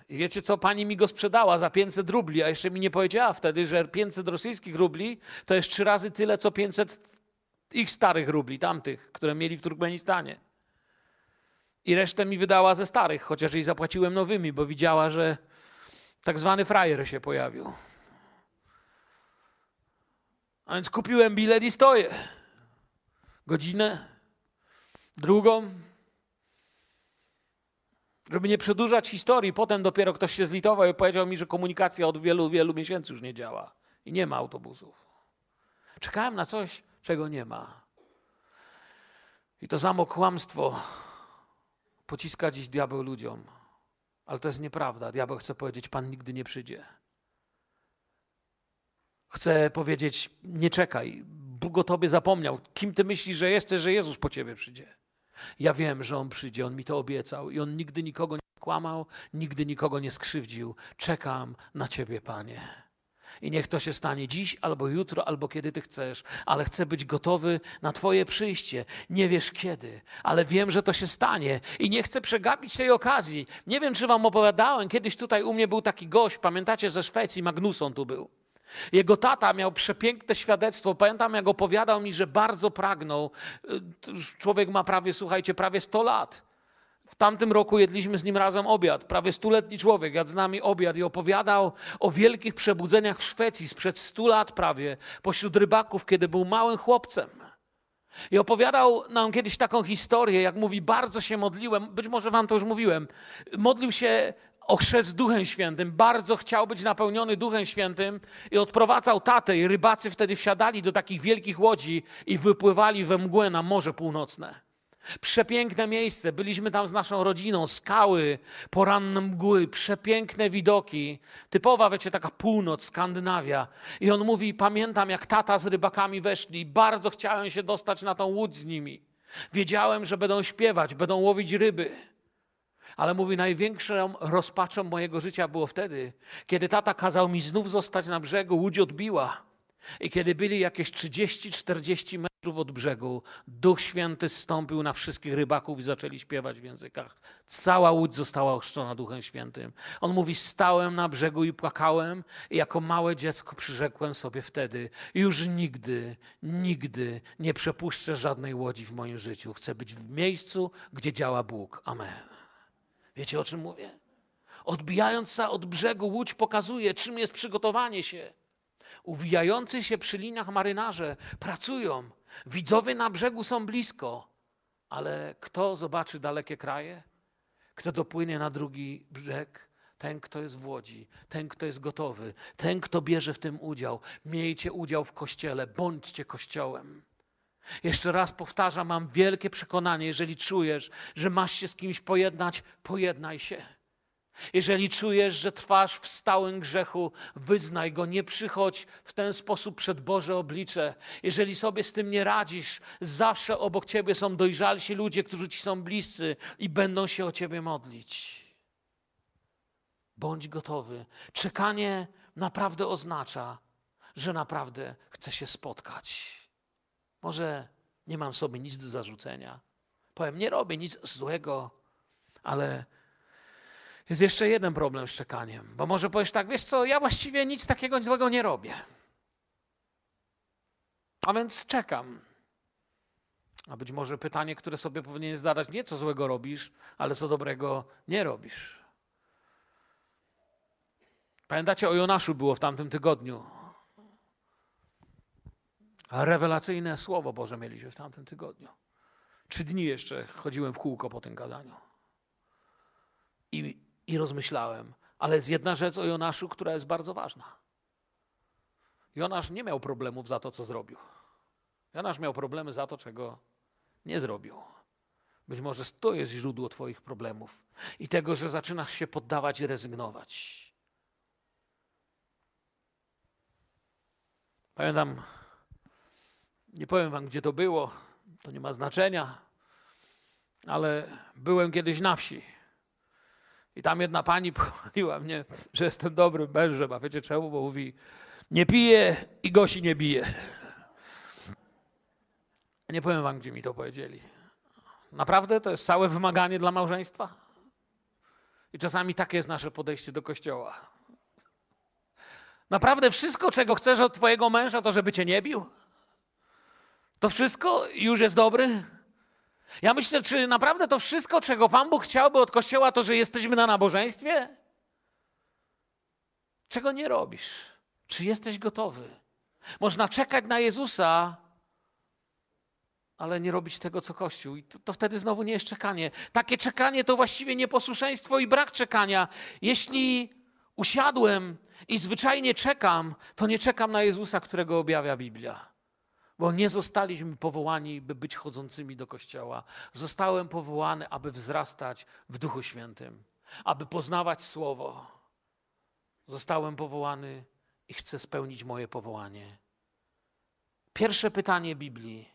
I wiecie co, pani mi go sprzedała za 500 rubli, a jeszcze mi nie powiedziała wtedy, że 500 rosyjskich rubli to jest trzy razy tyle, co 500 ich starych rubli, tamtych, które mieli w Turkmenistanie. I resztę mi wydała ze starych, chociaż jej zapłaciłem nowymi, bo widziała, że tak zwany frajer się pojawił. A więc kupiłem bilet i stoję. Godzinę, drugą, żeby nie przedłużać historii, potem dopiero ktoś się zlitował i powiedział mi, że komunikacja od wielu, wielu miesięcy już nie działa i nie ma autobusów. Czekałem na coś, czego nie ma. I to samo kłamstwo pociska dziś diabeł ludziom. Ale to jest nieprawda. Diabeł chce powiedzieć, Pan nigdy nie przyjdzie. Chce powiedzieć, nie czekaj, Bóg o tobie zapomniał. Kim ty myślisz, że jesteś, że Jezus po ciebie przyjdzie? Ja wiem, że On przyjdzie, On mi to obiecał i On nigdy nikogo nie kłamał, nigdy nikogo nie skrzywdził. Czekam na Ciebie, Panie. I niech to się stanie dziś, albo jutro, albo kiedy Ty chcesz, ale chcę być gotowy na Twoje przyjście. Nie wiesz kiedy, ale wiem, że to się stanie i nie chcę przegapić tej okazji. Nie wiem, czy Wam opowiadałem, kiedyś tutaj u mnie był taki gość, pamiętacie, ze Szwecji, Magnusson tu był. Jego tata miał przepiękne świadectwo. Pamiętam, jak opowiadał mi, że bardzo pragnął. Y, człowiek ma prawie, słuchajcie, prawie 100 lat. W tamtym roku jedliśmy z nim razem obiad. Prawie stuletni człowiek jadł z nami obiad i opowiadał o wielkich przebudzeniach w Szwecji sprzed 100 lat prawie, pośród rybaków, kiedy był małym chłopcem. I opowiadał nam kiedyś taką historię, jak mówi, bardzo się modliłem, być może wam to już mówiłem, modlił się o chrzest Duchem Świętym. Bardzo chciał być napełniony Duchem Świętym i odprowadzał tatę i rybacy wtedy wsiadali do takich wielkich łodzi i wypływali we mgłę na Morze Północne. Przepiękne miejsce, byliśmy tam z naszą rodziną, skały, poranne mgły, przepiękne widoki. Typowa, wiecie, taka północ, Skandynawia. I on mówi, pamiętam jak tata z rybakami weszli, bardzo chciałem się dostać na tą łódź z nimi. Wiedziałem, że będą śpiewać, będą łowić ryby. Ale mówi, największą rozpaczą mojego życia było wtedy, kiedy tata kazał mi znów zostać na brzegu, łódź odbiła. I kiedy byli jakieś 30-40 metrów od brzegu, Duch Święty zstąpił na wszystkich rybaków i zaczęli śpiewać w językach. Cała łódź została ochrzczona Duchem Świętym. On mówi, stałem na brzegu i płakałem i jako małe dziecko przyrzekłem sobie wtedy, już nigdy, nigdy nie przepuszczę żadnej łodzi w moim życiu. Chcę być w miejscu, gdzie działa Bóg. Amen. Wiecie o czym mówię? Odbijając się od brzegu, łódź pokazuje, czym jest przygotowanie się. Uwijający się przy liniach marynarze pracują. Widzowie na brzegu są blisko. Ale kto zobaczy dalekie kraje? Kto dopłynie na drugi brzeg? ten, kto jest w łodzi, ten, kto jest gotowy, ten, kto bierze w tym udział. Miejcie udział w kościele, bądźcie kościołem. Jeszcze raz powtarzam, mam wielkie przekonanie, jeżeli czujesz, że masz się z kimś pojednać, pojednaj się. Jeżeli czujesz, że trwasz w stałym grzechu, wyznaj go, nie przychodź w ten sposób przed Boże oblicze. Jeżeli sobie z tym nie radzisz, zawsze obok ciebie są dojrzalsi ludzie, którzy ci są bliscy i będą się o ciebie modlić. Bądź gotowy. Czekanie naprawdę oznacza, że naprawdę chcę się spotkać. Może nie mam sobie nic do zarzucenia. Powiem, nie robię nic złego, ale jest jeszcze jeden problem z czekaniem, bo może powiesz tak, wiesz co, ja właściwie nic takiego złego nie robię. A więc czekam. A być może pytanie, które sobie powinieneś zadać, nie co złego robisz, ale co dobrego nie robisz. Pamiętacie, o Jonaszu było w tamtym tygodniu. Rewelacyjne słowo Boże mieliśmy w tamtym tygodniu. Trzy dni jeszcze chodziłem w kółko po tym gadaniu. I, I rozmyślałem, ale jest jedna rzecz o Jonaszu, która jest bardzo ważna. Jonasz nie miał problemów za to, co zrobił. Jonasz miał problemy za to, czego nie zrobił. Być może to jest źródło Twoich problemów i tego, że zaczynasz się poddawać i rezygnować. Pamiętam, nie powiem Wam, gdzie to było, to nie ma znaczenia, ale byłem kiedyś na wsi. I tam jedna pani pochwaliła mnie, że jestem dobrym mężem. A wiecie czemu? Bo mówi, nie pije i gosi nie bije. Nie powiem wam, gdzie mi to powiedzieli. Naprawdę to jest całe wymaganie dla małżeństwa? I czasami takie jest nasze podejście do kościoła. Naprawdę wszystko, czego chcesz od twojego męża, to żeby cię nie bił? To wszystko już jest dobry? Ja myślę, czy naprawdę to wszystko, czego Pan Bóg chciałby od Kościoła, to, że jesteśmy na nabożeństwie? Czego nie robisz? Czy jesteś gotowy? Można czekać na Jezusa, ale nie robić tego, co Kościół. I to, to, wtedy znowu nie jest czekanie. Takie czekanie to właściwie nieposłuszeństwo i brak czekania. Jeśli usiadłem i zwyczajnie czekam, to nie czekam na Jezusa, którego objawia Biblia. Bo nie zostaliśmy powołani, by być chodzącymi do kościoła. Zostałem powołany, aby wzrastać w Duchu Świętym, aby poznawać Słowo. Zostałem powołany i chcę spełnić moje powołanie. Pierwsze pytanie Biblii.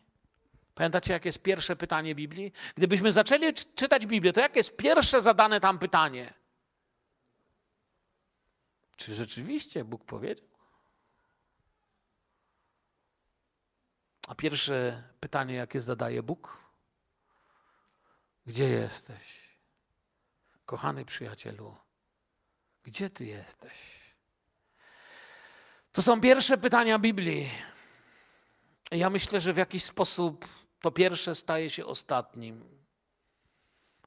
Pamiętacie, jakie jest pierwsze pytanie Biblii? Gdybyśmy zaczęli czytać Biblię, to jakie jest pierwsze zadane tam pytanie? Czy rzeczywiście Bóg powiedział? A pierwsze pytanie, jakie zadaje Bóg? Gdzie jesteś? Kochany przyjacielu, gdzie ty jesteś? To są pierwsze pytania Biblii. Ja myślę, że w jakiś sposób to pierwsze staje się ostatnim.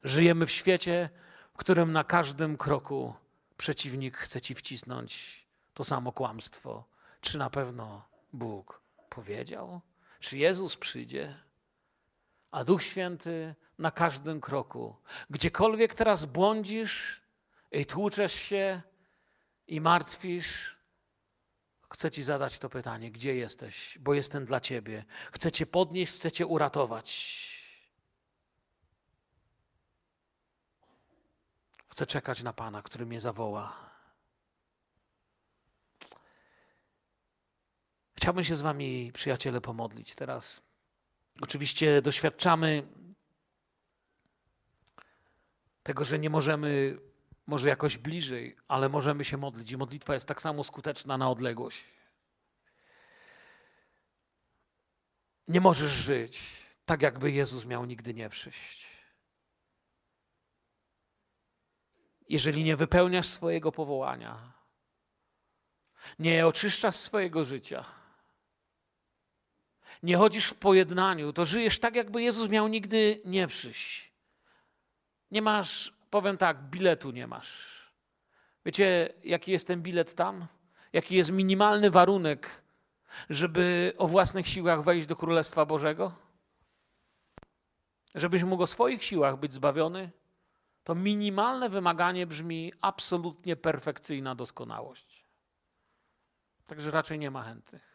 Żyjemy w świecie, w którym na każdym kroku przeciwnik chce ci wcisnąć to samo kłamstwo. Czy na pewno Bóg powiedział? Czy Jezus przyjdzie? A Duch Święty na każdym kroku. Gdziekolwiek teraz błądzisz i tłuczesz się i martwisz, chcę Ci zadać to pytanie: gdzie jesteś? Bo jestem dla Ciebie. Chcę Cię podnieść, chcę Cię uratować. Chcę czekać na Pana, który mnie zawoła. Chciałbym się z Wami, przyjaciele, pomodlić teraz. Oczywiście doświadczamy tego, że nie możemy może jakoś bliżej, ale możemy się modlić i modlitwa jest tak samo skuteczna na odległość. Nie możesz żyć tak, jakby Jezus miał nigdy nie przyjść. Jeżeli nie wypełniasz swojego powołania, nie oczyszczasz swojego życia, nie chodzisz w pojednaniu, to żyjesz tak, jakby Jezus miał nigdy nie przyjść. Nie masz, powiem tak, biletu nie masz. Wiecie, jaki jest ten bilet tam? Jaki jest minimalny warunek, żeby o własnych siłach wejść do Królestwa Bożego? Żebyś mógł o swoich siłach być zbawiony? to minimalne wymaganie brzmi absolutnie perfekcyjna doskonałość. Także raczej nie ma chętnych.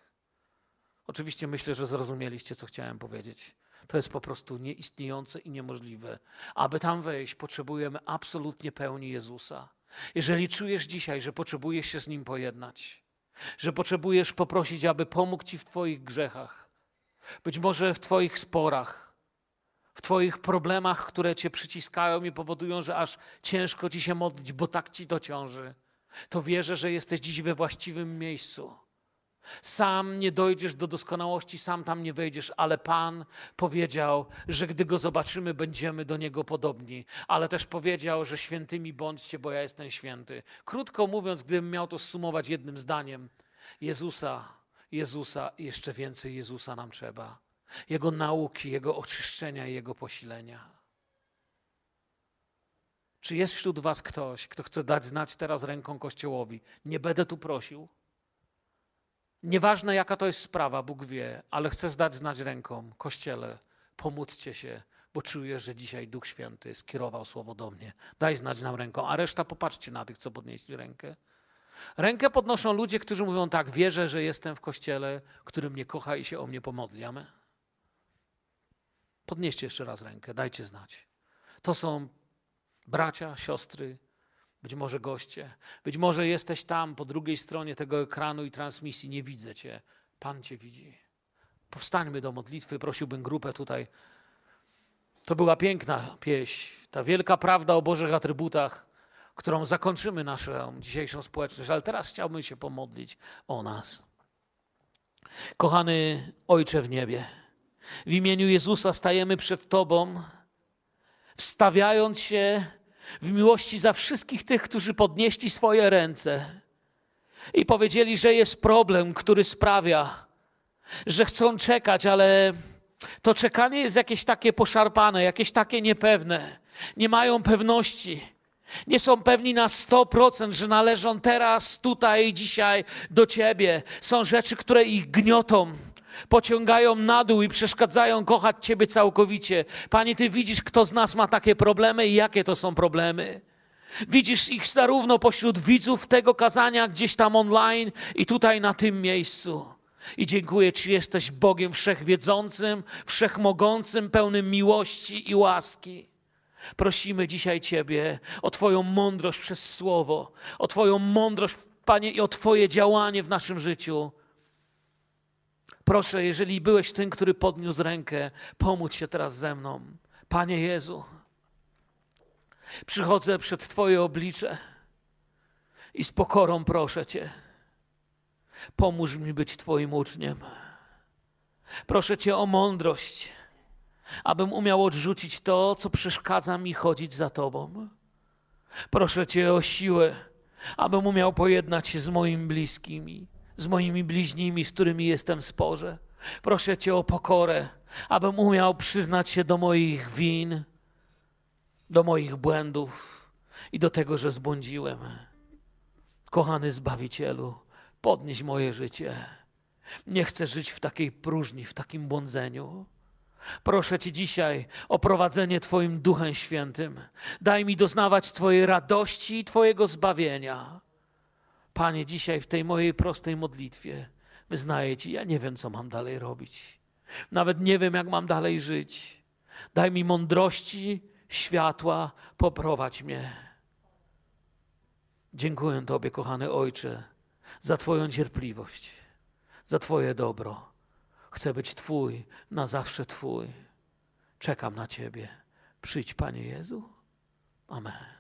Oczywiście myślę, że zrozumieliście, co chciałem powiedzieć. To jest po prostu nieistniejące i niemożliwe. Aby tam wejść, potrzebujemy absolutnie pełni Jezusa. Jeżeli czujesz dzisiaj, że potrzebujesz się z Nim pojednać, że potrzebujesz poprosić, aby pomógł Ci w Twoich grzechach, być może w Twoich sporach, w Twoich problemach, które Cię przyciskają i powodują, że aż ciężko Ci się modlić, bo tak Ci to ciąży, to wierzę, że jesteś dziś we właściwym miejscu. Sam nie dojdziesz do doskonałości, sam tam nie wejdziesz, ale Pan powiedział, że gdy go zobaczymy, będziemy do niego podobni. Ale też powiedział, że świętymi bądźcie, bo ja jestem święty. Krótko mówiąc, gdybym miał to sumować jednym zdaniem, Jezusa, Jezusa i jeszcze więcej Jezusa nam trzeba. Jego nauki, Jego oczyszczenia i Jego posilenia. Czy jest wśród Was ktoś, kto chce dać znać teraz ręką Kościołowi? Nie będę tu prosił. Nieważne jaka to jest sprawa, Bóg wie, ale chcę zdać znać ręką. Kościele, pomódźcie się, bo czuję, że dzisiaj Duch Święty skierował słowo do mnie. Daj znać nam ręką, a reszta popatrzcie na tych, co podnieśli rękę. Rękę podnoszą ludzie, którzy mówią tak, wierzę, że jestem w kościele, który mnie kocha i się o mnie pomodli. Amen. Podnieście jeszcze raz rękę, dajcie znać. To są bracia, siostry, być może goście, być może jesteś tam po drugiej stronie tego ekranu i transmisji, nie widzę cię. Pan cię widzi. Powstańmy do modlitwy, prosiłbym grupę tutaj. To była piękna pieśń, ta wielka prawda o Bożych atrybutach, którą zakończymy naszą dzisiejszą społeczność, ale teraz chciałbym się pomodlić o nas. Kochany Ojcze w niebie, w imieniu Jezusa stajemy przed Tobą, wstawiając się w miłości za wszystkich tych, którzy podnieśli swoje ręce i powiedzieli, że jest problem, który sprawia, że chcą czekać, ale to czekanie jest jakieś takie poszarpane, jakieś takie niepewne. Nie mają pewności. Nie są pewni na 100%, że należą teraz, tutaj, dzisiaj do Ciebie. Są rzeczy, które ich gniotą pociągają na dół i przeszkadzają kochać Ciebie całkowicie. Panie, Ty widzisz, kto z nas ma takie problemy i jakie to są problemy. Widzisz ich zarówno pośród widzów tego kazania, gdzieś tam online i tutaj na tym miejscu. I dziękuję Ci, jesteś Bogiem wszechwiedzącym, wszechmogącym, pełnym miłości i łaski. Prosimy dzisiaj Ciebie o Twoją mądrość przez słowo, o Twoją mądrość, Panie, i o Twoje działanie w naszym życiu. Proszę, jeżeli byłeś tym, który podniósł rękę, pomóż się teraz ze mną. Panie Jezu, przychodzę przed Twoje oblicze i z pokorą proszę Cię, pomóż mi być Twoim uczniem. Proszę Cię o mądrość, abym umiał odrzucić to, co przeszkadza mi chodzić za Tobą. Proszę Cię o siłę, abym umiał pojednać się z moimi bliskimi z moimi bliźnimi, z którymi jestem w sporze. Proszę Cię o pokorę, abym umiał przyznać się do moich win, do moich błędów i do tego, że zbłądziłem. Kochany Zbawicielu, podnieś moje życie. Nie chcę żyć w takiej próżni, w takim błądzeniu. Proszę Cię dzisiaj o prowadzenie Twoim Duchem Świętym. Daj mi doznawać Twojej radości i Twojego zbawienia. Panie, dzisiaj w tej mojej prostej modlitwie wyznaję Ci, ja nie wiem, co mam dalej robić. Nawet nie wiem, jak mam dalej żyć. Daj mi mądrości, światła, poprowadź mnie. Dziękuję Tobie, kochany Ojcze, za Twoją cierpliwość, za Twoje dobro. Chcę być Twój, na zawsze Twój. Czekam na Ciebie. Przyjdź, Panie Jezu. Amen.